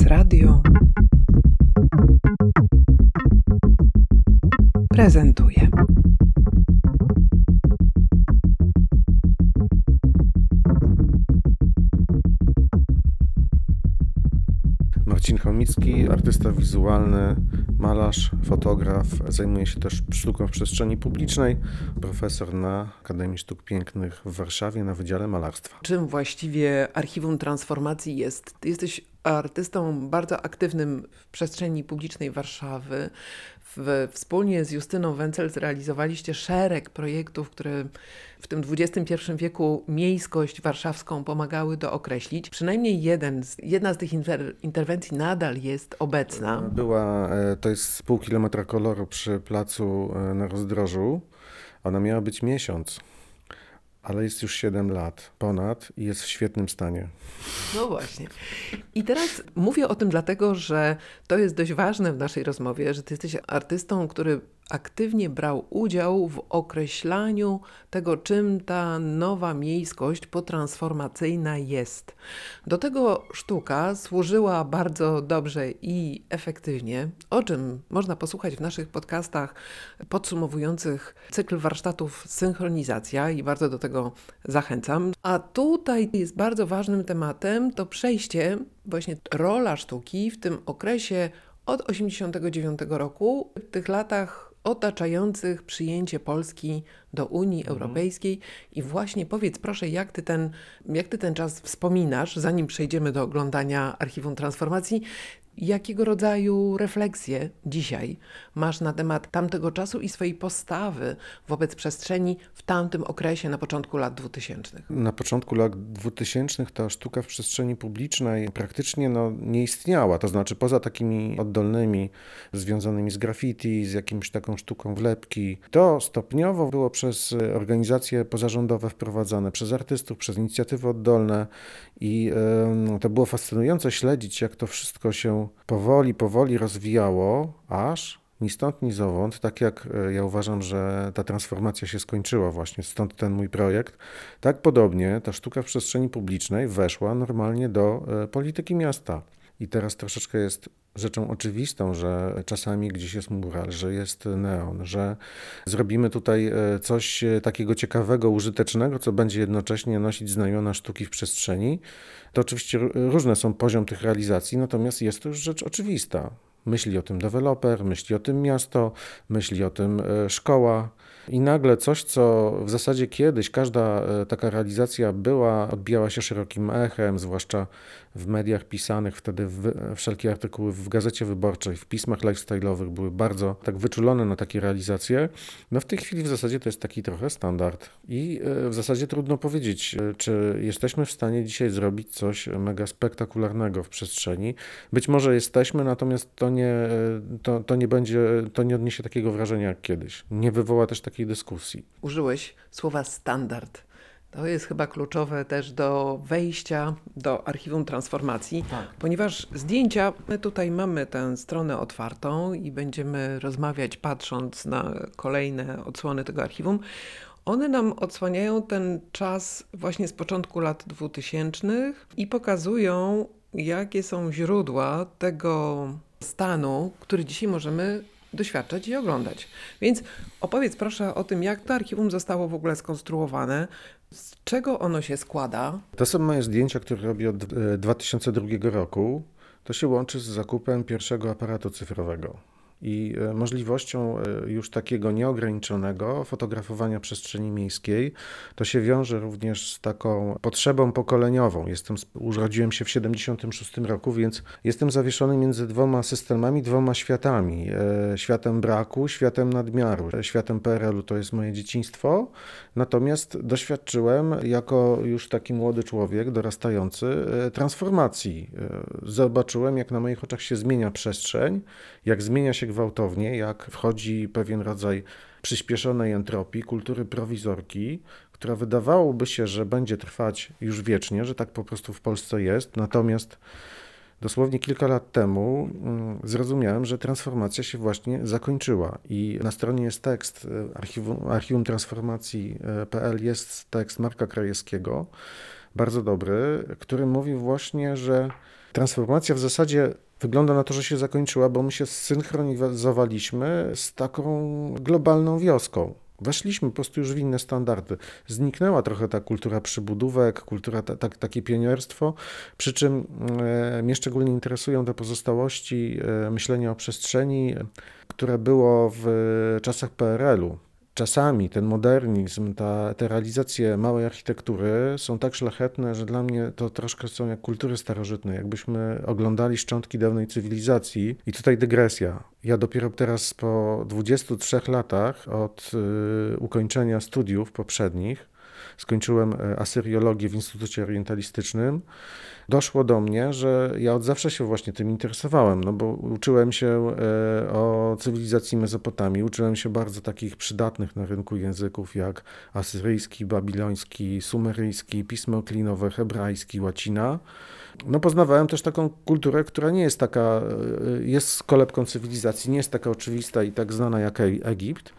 Prezes Radio prezentuje. Marcin Chomicki, artysta wizualny, malarz, fotograf, zajmuje się też sztuką w przestrzeni publicznej, profesor na Akademii Sztuk Pięknych w Warszawie na Wydziale Malarstwa. Czym właściwie Archiwum Transformacji jest? Ty jesteś artystą bardzo aktywnym w przestrzeni publicznej Warszawy. W, wspólnie z Justyną Wencel zrealizowaliście szereg projektów, które w tym XXI wieku miejskość warszawską pomagały dookreślić. Przynajmniej jeden, jedna z tych inter, interwencji nadal jest obecna. Była, e, to jest pół kilometra koloru przy placu e, na rozdrożu. Ona miała być miesiąc ale jest już 7 lat ponad i jest w świetnym stanie. No właśnie. I teraz mówię o tym dlatego, że to jest dość ważne w naszej rozmowie, że ty jesteś artystą, który aktywnie brał udział w określaniu tego, czym ta nowa miejskość potransformacyjna jest. Do tego sztuka służyła bardzo dobrze i efektywnie, o czym można posłuchać w naszych podcastach podsumowujących cykl warsztatów Synchronizacja i bardzo do tego zachęcam. A tutaj jest bardzo ważnym tematem to przejście, właśnie rola sztuki w tym okresie od 1989 roku, w tych latach otaczających przyjęcie Polski do Unii mhm. Europejskiej. I właśnie powiedz proszę, jak ty, ten, jak ty ten czas wspominasz, zanim przejdziemy do oglądania Archiwum Transformacji, Jakiego rodzaju refleksje dzisiaj masz na temat tamtego czasu i swojej postawy wobec przestrzeni w tamtym okresie na początku lat 2000? Na początku lat 2000 ta sztuka w przestrzeni publicznej praktycznie no, nie istniała. To znaczy, poza takimi oddolnymi, związanymi z graffiti, z jakimś taką sztuką wlepki, to stopniowo było przez organizacje pozarządowe wprowadzane, przez artystów, przez inicjatywy oddolne i to było fascynujące śledzić, jak to wszystko się powoli, powoli rozwijało, aż ni stąd, ni zowąd, tak jak e, ja uważam, że ta transformacja się skończyła właśnie, stąd ten mój projekt, tak podobnie ta sztuka w przestrzeni publicznej weszła normalnie do e, polityki miasta. I teraz troszeczkę jest rzeczą oczywistą, że czasami gdzieś jest mural, że jest neon, że zrobimy tutaj e, coś takiego ciekawego, użytecznego, co będzie jednocześnie nosić znamiona sztuki w przestrzeni. To oczywiście różne są poziom tych realizacji, natomiast jest to już rzecz oczywista. Myśli o tym deweloper, myśli o tym miasto, myśli o tym e, szkoła. I nagle coś, co w zasadzie kiedyś każda e, taka realizacja była, odbijała się szerokim echem, zwłaszcza w mediach pisanych, wtedy wszelkie artykuły w Gazecie Wyborczej, w pismach lifestyle'owych były bardzo tak wyczulone na takie realizacje. No w tej chwili w zasadzie to jest taki trochę standard i e, w zasadzie trudno powiedzieć, e, czy jesteśmy w stanie dzisiaj zrobić coś mega spektakularnego w przestrzeni. Być może jesteśmy, natomiast to nie, to, to nie będzie, to nie odniesie takiego wrażenia jak kiedyś. Nie wywoła też takiej dyskusji. Użyłeś słowa standard. To jest chyba kluczowe też do wejścia do archiwum transformacji, tak. ponieważ zdjęcia, my tutaj mamy tę stronę otwartą i będziemy rozmawiać patrząc na kolejne odsłony tego archiwum. One nam odsłaniają ten czas właśnie z początku lat 2000 i pokazują, jakie są źródła tego stanu, który dzisiaj możemy doświadczać i oglądać. Więc opowiedz proszę o tym, jak to archiwum zostało w ogóle skonstruowane, z czego ono się składa. To są moje zdjęcia, które robię od 2002 e, roku. To się łączy z zakupem pierwszego aparatu cyfrowego i e, możliwością e, już takiego nieograniczonego fotografowania przestrzeni miejskiej. To się wiąże również z taką potrzebą pokoleniową. Jestem, urodziłem się w 76 roku, więc jestem zawieszony między dwoma systemami, dwoma światami. E, światem braku, światem nadmiaru. Światem PRL-u to jest moje dzieciństwo, natomiast doświadczyłem jako już taki młody człowiek, dorastający, transformacji. Zobaczyłem, jak na moich oczach się zmienia przestrzeń, jak zmienia się gwałtownie, jak wchodzi pewien rodzaj przyspieszonej entropii, kultury prowizorki, która wydawałoby się, że będzie trwać już wiecznie, że tak po prostu w Polsce jest. Natomiast dosłownie kilka lat temu mm, zrozumiałem, że transformacja się właśnie zakończyła. I na stronie jest tekst e, archiwum, archiwum transformacji.pl, jest tekst Marka Krajewskiego, bardzo dobry, który mówi właśnie, że Transformacja w zasadzie wygląda na to, że się zakończyła, bo my się zsynchronizowaliśmy z taką globalną wioską. Weszliśmy po prostu już w inne standardy. Zniknęła trochę ta kultura przybudówek, kultura, ta, ta, takie pionierstwo, przy czym e, mnie szczególnie interesują te pozostałości e, myślenia o przestrzeni, które było w czasach PRL-u czasami ten modernizm, ta, te realizacje małej architektury są tak szlachetne, że dla mnie to troszkę są jak kultury starożytne, jakbyśmy oglądali szczątki dawnej cywilizacji. I tutaj dygresja. Ja dopiero teraz po 23 latach od y, ukończenia studiów poprzednich, skończyłem e, asyriologię w Instytucie Orientalistycznym, doszło do mnie, że ja od zawsze się właśnie tym interesowałem, no bo uczyłem się e, o cywilizacji Mezopotamii, uczyłem się bardzo takich przydatnych na rynku języków jak asyryjski, babiloński, sumeryjski, pismo klinowe, hebrajski, łacina. No poznawałem też taką kulturę, która nie jest taka, e, jest kolebką cywilizacji, nie jest taka oczywista i tak znana jak Egipt.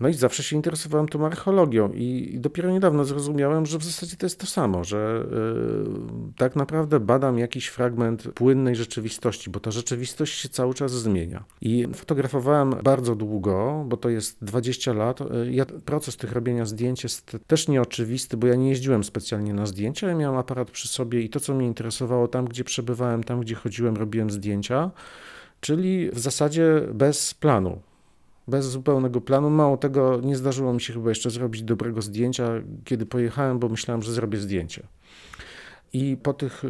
No i zawsze się interesowałem tą archeologią i dopiero niedawno zrozumiałem, że w zasadzie to jest to samo, że yy, tak naprawdę badam jakiś fragment płynnej rzeczywistości, bo ta rzeczywistość się cały czas zmienia. I fotografowałem bardzo długo, bo to jest 20 lat. Y, ja, proces tych robienia zdjęć jest też nieoczywisty, bo ja nie jeździłem specjalnie na zdjęcia, ja miałem aparat przy sobie i to, co mnie interesowało tam, gdzie przebywałem, tam, gdzie chodziłem, robiłem zdjęcia czyli w zasadzie bez planu bez zupełnego planu. Mało tego, nie zdarzyło mi się chyba jeszcze zrobić dobrego zdjęcia, kiedy pojechałem, bo myślałem, że zrobię zdjęcie. I po tych y,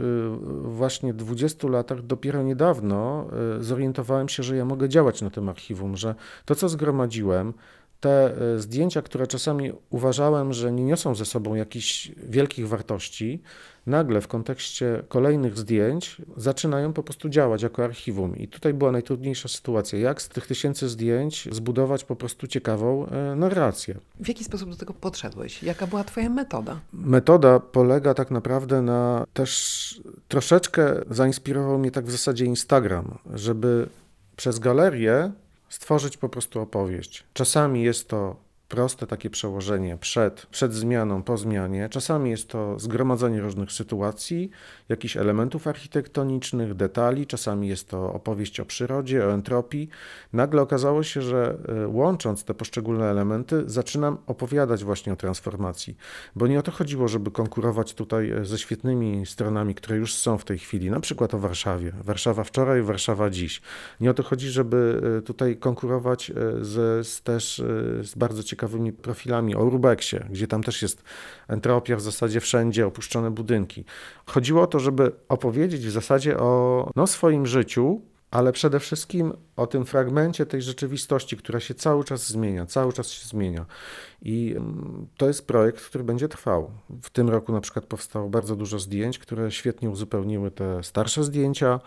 właśnie 20 latach, dopiero niedawno y, zorientowałem się, że ja mogę działać na tym archiwum, że to, co zgromadziłem, te y, zdjęcia, które czasami uważałem, że nie niosą ze sobą jakichś wielkich wartości, nagle w kontekście kolejnych zdjęć zaczynają po prostu działać jako archiwum. I tutaj była najtrudniejsza sytuacja. Jak z tych tysięcy zdjęć zbudować po prostu ciekawą e, narrację? W jaki sposób do tego podszedłeś? Jaka była Twoja metoda? Metoda polega tak naprawdę na też troszeczkę zainspirował mnie tak w zasadzie Instagram, żeby przez galerię stworzyć po prostu opowieść. Czasami jest to proste takie przełożenie przed, przed zmianą, po zmianie. Czasami jest to zgromadzenie różnych sytuacji, jakichś elementów architektonicznych, detali, czasami jest to opowieść o przyrodzie, o entropii. Nagle okazało się, że e, łącząc te poszczególne elementy, zaczynam opowiadać właśnie o transformacji, bo nie o to chodziło, żeby konkurować tutaj e, ze świetnymi stronami, które już są w tej chwili, na przykład o Warszawie. Warszawa wczoraj, Warszawa dziś. Nie o to chodzi, żeby e, tutaj konkurować z, z też z bardzo ciekawymi ciekawymi profilami o Urbexie, gdzie tam też jest entropia w zasadzie wszędzie, opuszczone budynki. Chodziło o to, żeby opowiedzieć w zasadzie o no, swoim życiu, ale przede wszystkim o tym fragmencie tej rzeczywistości, która się cały czas zmienia, cały czas się zmienia. I mm, to jest projekt, który będzie trwał. W tym roku na przykład powstało bardzo dużo zdjęć, które świetnie uzupełniły te starsze zdjęcia.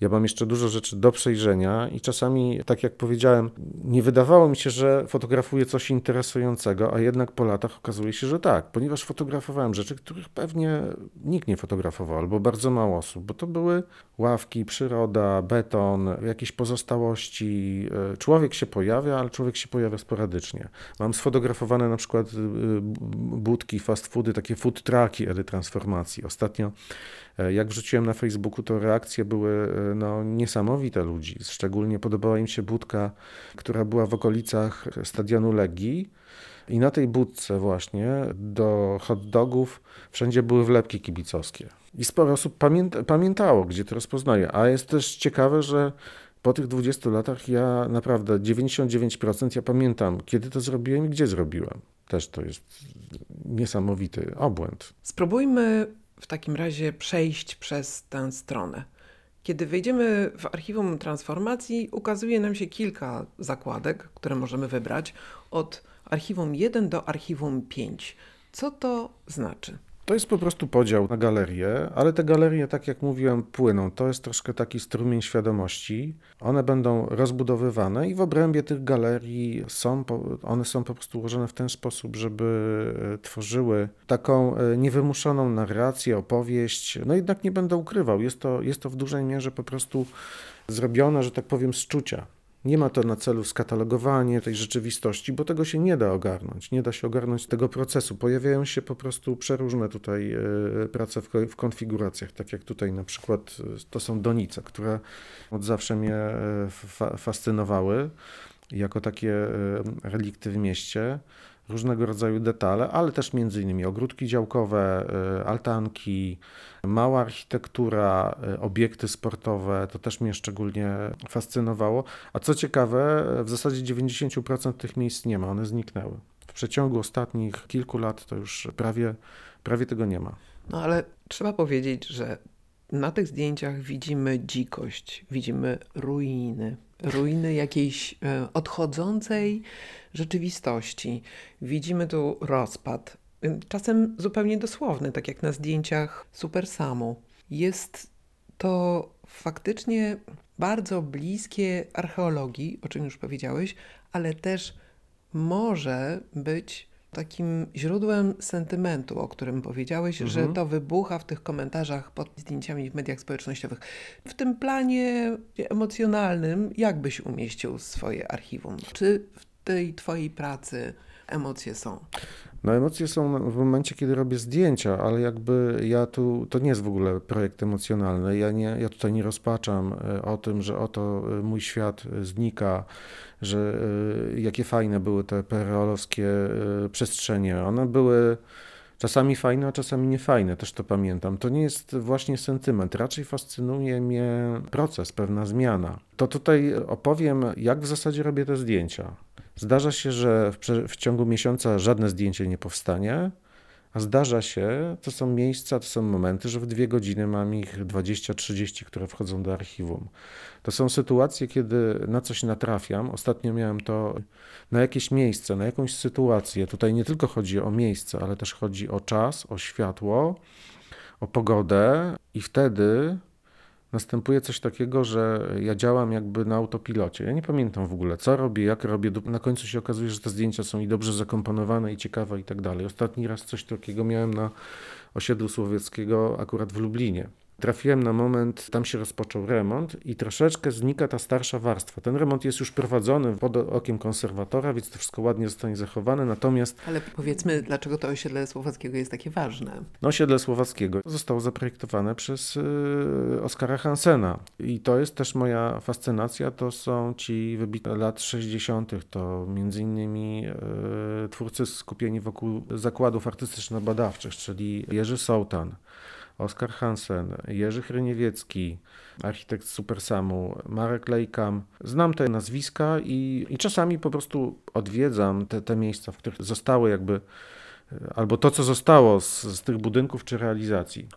Ja mam jeszcze dużo rzeczy do przejrzenia i czasami, tak jak powiedziałem, nie wydawało mi się, że fotografuję coś interesującego, a jednak po latach okazuje się, że tak, ponieważ fotografowałem rzeczy, których pewnie nikt nie fotografował, albo bardzo mało osób, bo to były ławki, przyroda, beton, jakieś pozostałości. E, człowiek się pojawia, ale człowiek się pojawia sporadycznie. Mam sfotografowane na przykład y, budki, fast foody, takie food trucki transformacji. Ostatnio e, jak wrzuciłem na Facebooku, to reakcje były e, no, niesamowite ludzi. Szczególnie podobała im się budka, która była w okolicach stadionu Legii. I na tej budce właśnie do hot dogów wszędzie były wlepki kibicowskie. I sporo osób pamięta, pamiętało, gdzie to rozpoznaje. A jest też ciekawe, że po tych 20 latach ja naprawdę 99% ja pamiętam, kiedy to zrobiłem i gdzie zrobiłem. Też to jest niesamowity obłęd. Spróbujmy w takim razie przejść przez tę stronę. Kiedy wejdziemy w archiwum transformacji, ukazuje nam się kilka zakładek, które możemy wybrać od archiwum 1 do archiwum 5. Co to znaczy? To jest po prostu podział na galerie, ale te galerie, tak jak mówiłem, płyną. To jest troszkę taki strumień świadomości. One będą rozbudowywane i w obrębie tych galerii są, one są po prostu ułożone w ten sposób, żeby e, tworzyły taką e, niewymuszoną narrację, opowieść. No jednak nie będę ukrywał, jest to, jest to w dużej mierze po prostu zrobione, że tak powiem, z czucia Nie ma to na celu skatalogowanie tej rzeczywistości, bo tego się nie da ogarnąć. Nie da się ogarnąć tego procesu. Pojawiają się po prostu przeróżne tutaj e, prace w, konfiguracjach, tak jak tutaj na przykład e, to są donice, które od zawsze mnie e, fa fascynowały jako takie relikty w mieście różnego rodzaju detale, ale też między innymi ogródki działkowe, altanki, mała architektura, y, obiekty sportowe, to też mnie szczególnie fascynowało. A co ciekawe, w zasadzie 90% tych miejsc nie ma, one zniknęły. W przeciągu ostatnich kilku lat to już prawie, prawie tego nie ma. No ale trzeba powiedzieć, że na tych zdjęciach widzimy dzikość, widzimy ruiny, ruiny jakiejś e, odchodzącej rzeczywistości. Widzimy tu rozpad, czasem zupełnie dosłowny, tak jak na zdjęciach Super Samu. Jest to faktycznie bardzo bliskie archeologii, o czym już powiedziałeś, ale też może być takim źródłem sentymentu, o którym powiedziałeś, mhm. że to wybucha w tych komentarzach pod zdjęciami w mediach społecznościowych. W tym planie emocjonalnym, jak byś umieścił swoje archiwum? Czy w tej twojej pracy emocje są? No emocje są w momencie, kiedy robię zdjęcia, ale jakby ja tu, to nie jest w ogóle projekt emocjonalny. Ja, nie, ja tutaj nie rozpaczam e, o tym, że oto e, mój świat znika, że jakie fajne były te perolowskie przestrzenie. One były czasami fajne, a czasami niefajne, też to pamiętam. To nie jest właśnie sentyment, raczej fascynuje mnie proces, pewna zmiana. To tutaj opowiem, jak w zasadzie robię te zdjęcia. Zdarza się, że w, w ciągu miesiąca żadne zdjęcie nie powstanie, a zdarza się, to są miejsca, to są momenty, że w dwie godziny mam ich 20-30, które wchodzą do archiwum. To są sytuacje, kiedy na coś natrafiam. Ostatnio miałem to na jakieś miejsce, na jakąś sytuację. Tutaj nie tylko chodzi o miejsce, ale też chodzi o czas, o światło, o pogodę, i wtedy następuje coś takiego, że ja działam jakby na autopilocie. Ja nie pamiętam w ogóle, co robię, jak robię. Na końcu się okazuje, że te zdjęcia są i dobrze zakomponowane, i ciekawe, i tak dalej. Ostatni raz coś takiego miałem na osiedlu słowieckiego, akurat w Lublinie. Trafiłem na moment, tam się rozpoczął remont i troszeczkę znika ta starsza warstwa. Ten remont jest już prowadzony pod okiem konserwatora, więc to wszystko ładnie zostanie zachowane, natomiast... Ale powiedzmy, dlaczego to osiedle Słowackiego jest takie ważne? No, osiedle Słowackiego zostało zaprojektowane przez yy, Oskara Hansena i to jest też moja fascynacja, to są ci wybitne lat 60., to między innymi yy, twórcy skupieni wokół zakładów artystyczno-badawczych, czyli Jerzy Sołtan, Oskar Hansen, Jerzy Hryniewiecki, architekt Supersamu, Marek Lejkam. Znam te nazwiska i, i czasami po prostu odwiedzam te, te miejsca, w których zostały jakby albo to, co zostało z, z, tych budynków czy realizacji.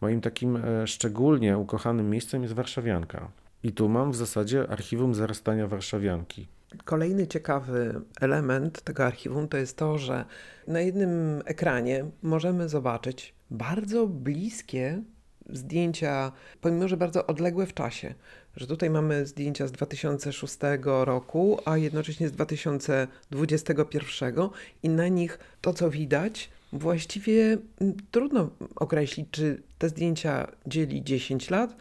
Moim takim e, szczególnie ukochanym miejscem jest Warszawianka. I tu mam w zasadzie archiwum zarastania Warszawianki. Kolejny ciekawy element tego archiwum to jest to, że na jednym ekranie możemy zobaczyć bardzo bliskie zdjęcia, pomimo że bardzo odległe w czasie. Że tutaj mamy zdjęcia z 2006 roku, a jednocześnie z 2021 i na nich to, co widać, właściwie mm, trudno określić, czy te zdjęcia dzieli 10 lat,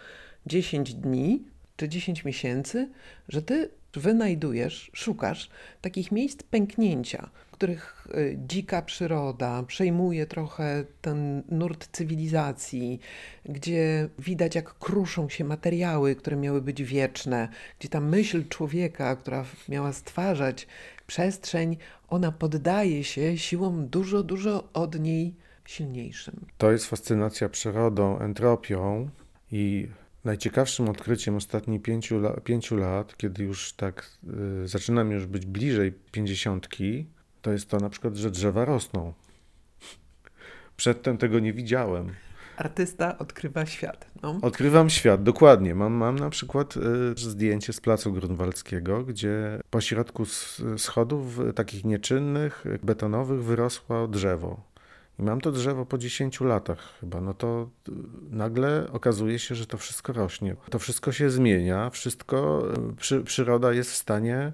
10 dni czy 10 miesięcy, że ty wynajdujesz, szukasz takich miejsc pęknięcia, których y, dzika przyroda przejmuje trochę ten nurt cywilizacji, gdzie widać, jak kruszą się materiały, które miały być wieczne, gdzie ta myśl człowieka, która miała stwarzać przestrzeń, ona poddaje się siłom dużo, dużo od niej silniejszym. To jest fascynacja przyrodą, entropią i Najciekawszym odkryciem ostatnich pięciu, pięciu lat, kiedy już tak y, zaczynam już być bliżej pięćdziesiątki, to jest to na przykład, że drzewa rosną. Przedtem tego nie widziałem. Artysta odkrywa świat. No. Odkrywam świat, dokładnie. Mam, mam na przykład y, zdjęcie z Placu Grunwaldzkiego, gdzie po środku schodów takich nieczynnych, betonowych wyrosło drzewo i mam to drzewo po 10 latach chyba, no to y, nagle okazuje się, że to wszystko rośnie. To wszystko się zmienia, wszystko, y, przy, przyroda jest w stanie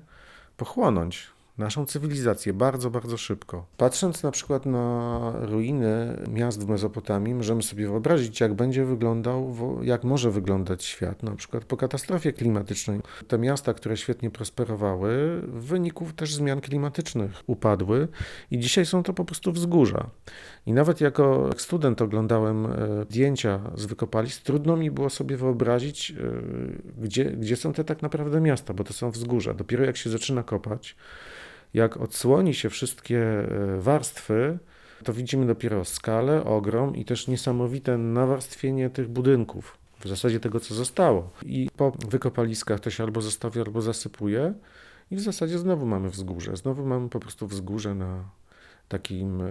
pochłonąć naszą cywilizację bardzo, bardzo szybko. Patrząc na przykład na ruiny miast w Mezopotamii, możemy sobie wyobrazić, jak będzie wyglądał, jak może wyglądać świat, na przykład po katastrofie klimatycznej. Te miasta, które świetnie prosperowały, w wyniku też zmian klimatycznych upadły i dzisiaj są to po prostu wzgórza. I nawet jako student oglądałem e, zdjęcia z wykopalisk, trudno mi było sobie wyobrazić, e, gdzie, gdzie są te tak naprawdę miasta, bo to są wzgórza. Dopiero jak się zaczyna kopać, jak odsłoni się wszystkie e, warstwy, to widzimy dopiero skalę, ogrom i też niesamowite nawarstwienie tych budynków, w zasadzie tego, co zostało. I po wykopaliskach to się albo zostawia, albo zasypuje i w zasadzie znowu mamy wzgórze. Znowu mamy po prostu wzgórze na takim e,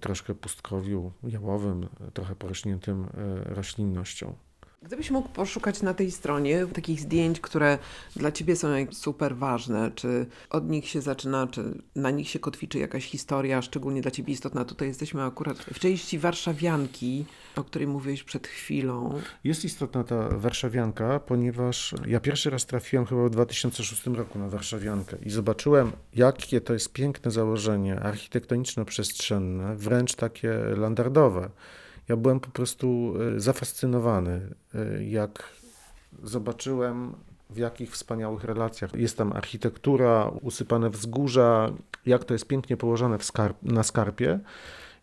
troszkę pustkowiu jałowym, trochę porośniętym e, roślinnością. Gdybyś mógł poszukać na tej stronie takich zdjęć, które dla ciebie są super ważne, czy od nich się zaczyna, czy na nich się kotwiczy jakaś historia, szczególnie dla ciebie istotna. Tutaj jesteśmy akurat w części warszawianki, o której mówiłeś przed chwilą. Jest istotna ta warszawianka, ponieważ ja pierwszy raz trafiłem chyba w 2006 roku na warszawiankę i zobaczyłem, jakie to jest piękne założenie architektoniczno-przestrzenne, wręcz takie landardowe. Ja byłem po prostu e, zafascynowany, e, jak zobaczyłem w jakich wspaniałych relacjach jest tam architektura, usypane wzgórza, jak to jest pięknie położone skarp, na skarpie.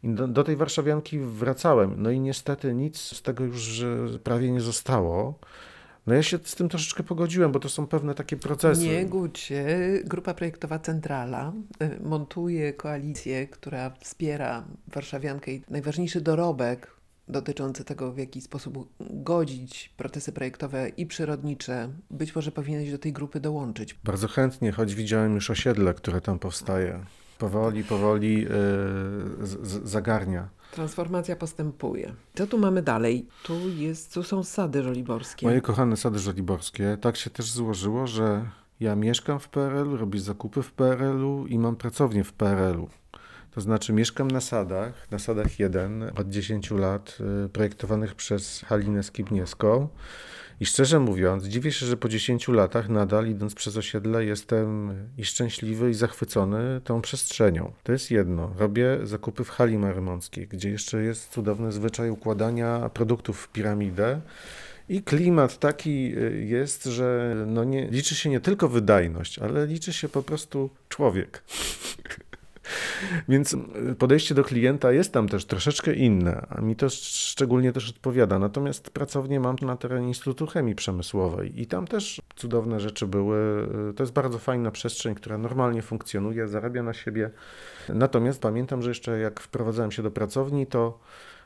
I do, do, tej warszawianki wracałem. No i niestety nic z tego już prawie nie zostało. No ja się z tym troszeczkę pogodziłem, bo to są pewne takie procesy. Nie gódź się. Grupa projektowa Centrala e, montuje koalicję, która wspiera warszawiankę i najważniejszy dorobek dotyczący tego, w jaki sposób godzić procesy projektowe i przyrodnicze. Być może powinieneś do tej grupy dołączyć. Bardzo chętnie, choć widziałem już osiedle, które tam powstaje. Powoli, powoli yy, zagarnia. Transformacja postępuje. Co tu mamy dalej? Tu, jest, tu są sady żoliborskie. Moje kochane sady żoliborskie. Tak się też złożyło, że ja mieszkam w PRL-u, robię zakupy w PRL-u i mam pracownię w PRL-u. To znaczy mieszkam na sadach, na sadach 1 od 10 lat, y, projektowanych przez Halinę Skibniewską. I szczerze mówiąc, dziwię się, że po 10 latach nadal idąc przez osiedle jestem i szczęśliwy i zachwycony tą przestrzenią. To jest jedno. Robię zakupy w hali marymonckiej, gdzie jeszcze jest cudowny zwyczaj układania produktów w piramidę. I klimat taki y, jest, że no nie, liczy się nie tylko wydajność, ale liczy się po prostu człowiek. Więc y, podejście do klienta jest tam też troszeczkę inne, a mi to szczególnie też odpowiada. Natomiast pracownię mam na terenie Instytutu Chemii Przemysłowej i tam też cudowne rzeczy były. Y, to jest bardzo fajna przestrzeń, która normalnie funkcjonuje, zarabia na siebie. Natomiast pamiętam, że jeszcze jak wprowadzałem się do pracowni, to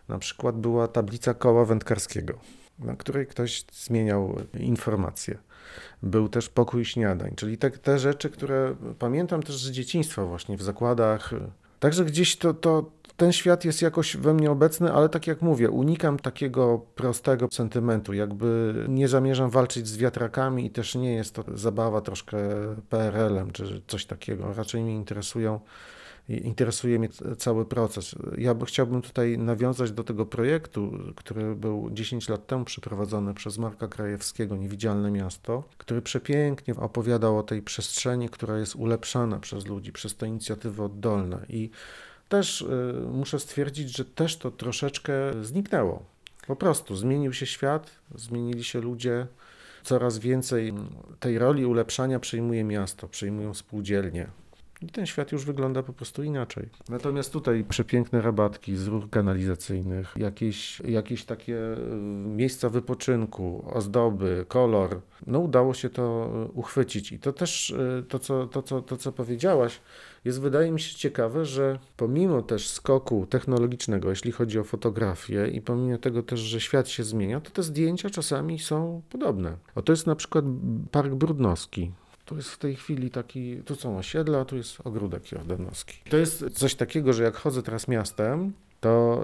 na przykład była tablica koła wędkarskiego, na której ktoś zmieniał informacje. Był też pokój śniadań, czyli te, te rzeczy, które pamiętam też z dzieciństwa właśnie w zakładach. Także gdzieś to, to, ten świat jest jakoś we mnie obecny, ale tak jak mówię, unikam takiego prostego sentymentu, jakby nie zamierzam walczyć z wiatrakami i też nie jest to zabawa troszkę PRL-em czy coś takiego. Raczej mnie interesują interesuje mnie cały proces. Ja by, chciałbym tutaj nawiązać do tego projektu, który był 10 lat temu przeprowadzony przez Marka Krajewskiego, Niewidzialne Miasto, który przepięknie opowiadał o tej przestrzeni, która jest ulepszana przez ludzi, przez te inicjatywy oddolne. I też y, muszę stwierdzić, że też to troszeczkę zniknęło. Po prostu zmienił się świat, zmienili się ludzie, coraz więcej tej roli ulepszania przejmuje miasto, przejmują spółdzielnie. I ten świat już wygląda po prostu inaczej. Natomiast tutaj przepiękne rabatki z rur kanalizacyjnych, jakieś, jakieś takie e, miejsca wypoczynku, ozdoby, kolor. No udało się to e, uchwycić. I to też, e, to co, to, co, to, co powiedziałaś, jest wydaje mi się ciekawe, że pomimo też skoku technologicznego, jeśli chodzi o fotografię i pomimo tego też, że świat się zmienia, to te zdjęcia czasami są podobne. O to jest na przykład Park Brudnowski to jest w tej chwili taki, tu są osiedla, tu jest ogródek jordanowski. To jest coś takiego, że jak chodzę teraz miastem, to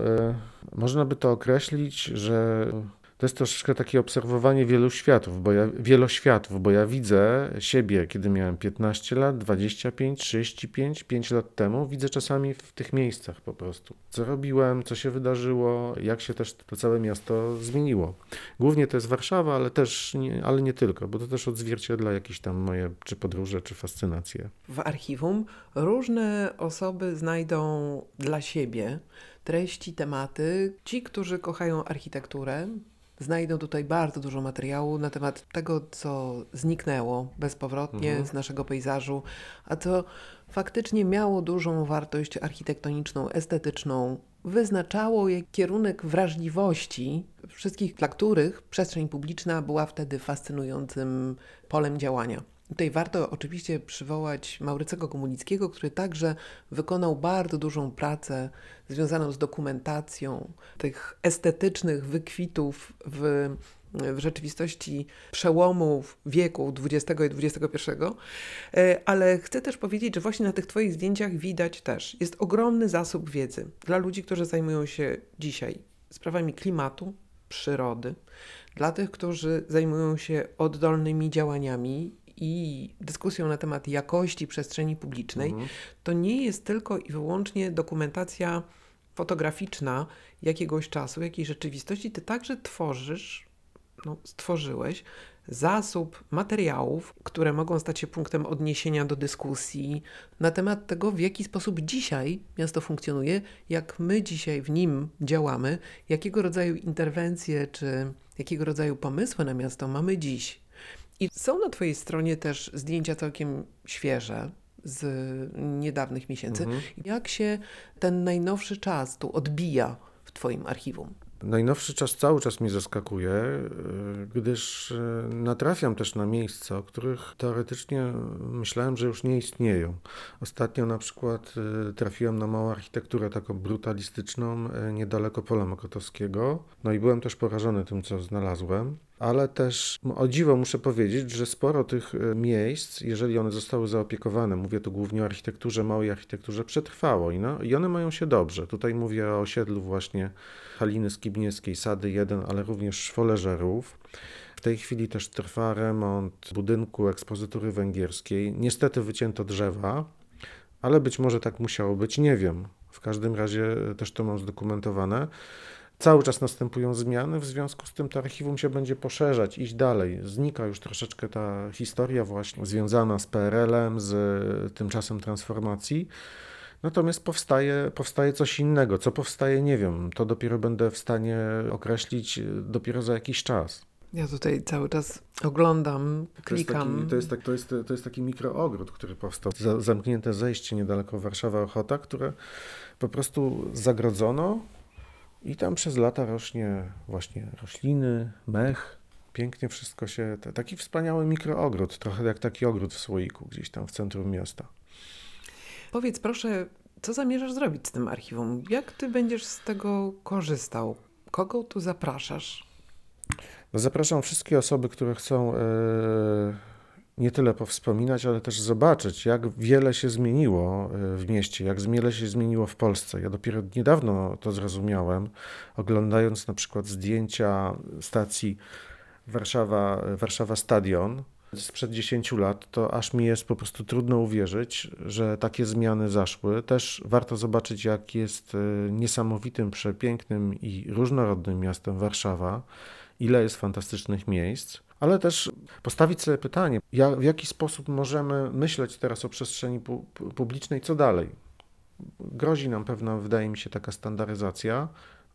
y, można by to określić, że to jest troszeczkę takie obserwowanie wielu światów, bo ja, wieloświatów, bo ja widzę siebie, kiedy miałem 15 lat, 25, 35, 5 lat temu, widzę czasami w tych miejscach po prostu. Co robiłem, co się wydarzyło, jak się też to całe miasto zmieniło. Głównie to jest Warszawa, ale też nie, ale nie tylko, bo to też odzwierciedla jakieś tam moje czy podróże, czy fascynacje. W archiwum różne osoby znajdą dla siebie treści, tematy. Ci, którzy kochają architekturę, znajdą tutaj bardzo dużo materiału na temat tego, co zniknęło bezpowrotnie mhm. z naszego pejzażu, a co faktycznie miało dużą wartość architektoniczną, estetyczną, wyznaczało kierunek wrażliwości wszystkich, dla których przestrzeń publiczna była wtedy fascynującym polem działania. Tutaj warto oczywiście przywołać Maurycego Komunickiego, który także wykonał bardzo dużą pracę związaną z dokumentacją tych estetycznych wykwitów w, w rzeczywistości przełomów wieku XX i XXI. E, ale chcę też powiedzieć, że właśnie na tych Twoich zdjęciach widać też, jest ogromny zasób wiedzy dla ludzi, którzy zajmują się dzisiaj sprawami klimatu, przyrody, dla tych, którzy zajmują się oddolnymi działaniami i dyskusją na temat jakości przestrzeni publicznej, mhm. to nie jest tylko i wyłącznie dokumentacja fotograficzna jakiegoś czasu, jakiejś rzeczywistości. Ty także tworzysz, no, stworzyłeś zasób materiałów, które mogą stać się punktem odniesienia do dyskusji na temat tego, w jaki sposób dzisiaj miasto funkcjonuje, jak my dzisiaj w nim działamy, jakiego rodzaju interwencje czy jakiego rodzaju pomysły na miasto mamy dziś i są na Twojej stronie też zdjęcia całkiem świeże z niedawnych miesięcy. Mhm. Jak się ten najnowszy czas tu odbija w Twoim archiwum? Najnowszy czas cały czas mnie zaskakuje, e, gdyż e, natrafiam też na miejsca, o których teoretycznie myślałem, że już nie istnieją. Ostatnio na przykład e, trafiłem na małą architekturę taką brutalistyczną niedaleko Pola Mokotowskiego. No i byłem też porażony tym, co znalazłem ale też o dziwo muszę powiedzieć, że sporo tych miejsc, jeżeli one zostały zaopiekowane, mówię tu głównie o architekturze, małej architekturze, przetrwało i, no, i one mają się dobrze. Tutaj mówię o osiedlu właśnie Haliny Skibniewskiej, Sady 1, ale również Foleżerów. W tej chwili też trwa remont budynku ekspozytury węgierskiej. Niestety wycięto drzewa, ale być może tak musiało być, nie wiem. W każdym razie też to mam zdokumentowane. Cały czas następują zmiany, w związku z tym to archiwum się będzie poszerzać, iść dalej. Znika już troszeczkę ta historia właśnie związana z PRL-em, z tym czasem transformacji. Natomiast powstaje, powstaje coś innego. Co powstaje, nie wiem. To dopiero będę w stanie określić dopiero za jakiś czas. Ja tutaj cały czas oglądam, klikam. To jest taki, to jest, to jest, to jest taki mikroogród, który powstał. Zamknięte zejście niedaleko Warszawa Ochota, które po prostu zagrodzono i tam przez lata rośnie właśnie rośliny, mech. Pięknie wszystko się. Taki wspaniały mikroogród, trochę jak taki ogród w słoiku gdzieś tam w centrum miasta. Powiedz proszę, co zamierzasz zrobić z tym archiwum? Jak ty będziesz z tego korzystał? Kogo tu zapraszasz? No zapraszam wszystkie osoby, które chcą e, nie tyle powspominać, ale też zobaczyć, jak wiele się zmieniło e, w mieście, jak wiele się zmieniło w Polsce. Ja dopiero niedawno to zrozumiałem, oglądając na przykład zdjęcia stacji Warszawa, Warszawa Stadion, sprzed 10 lat, to aż mi jest po prostu trudno uwierzyć, że takie zmiany zaszły. Też warto zobaczyć, jak jest e, niesamowitym, przepięknym i różnorodnym miastem Warszawa, ile jest fantastycznych miejsc, ale też postawić sobie pytanie, jak, w jaki sposób możemy myśleć teraz o przestrzeni pu publicznej, co dalej. Grozi nam pewna, wydaje mi się, taka standaryzacja,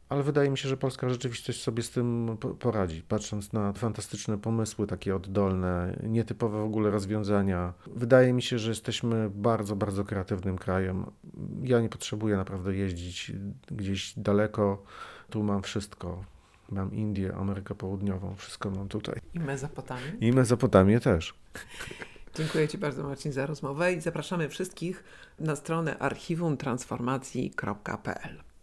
ale wydaje mi się, że polska rzeczywistość sobie z tym poradzi, patrząc na fantastyczne pomysły, takie oddolne, nietypowe w ogóle rozwiązania. Wydaje mi się, że jesteśmy bardzo, bardzo kreatywnym krajem. Ja nie potrzebuję naprawdę jeździć gdzieś daleko. Tu mam wszystko. Mam Indię, Amerykę Południową, wszystko mam tutaj. I Mezopotamię? I Mezopotamię też. Dziękuję Ci bardzo Marcin za rozmowę i zapraszamy wszystkich na stronę archiwumtransformacji.pl.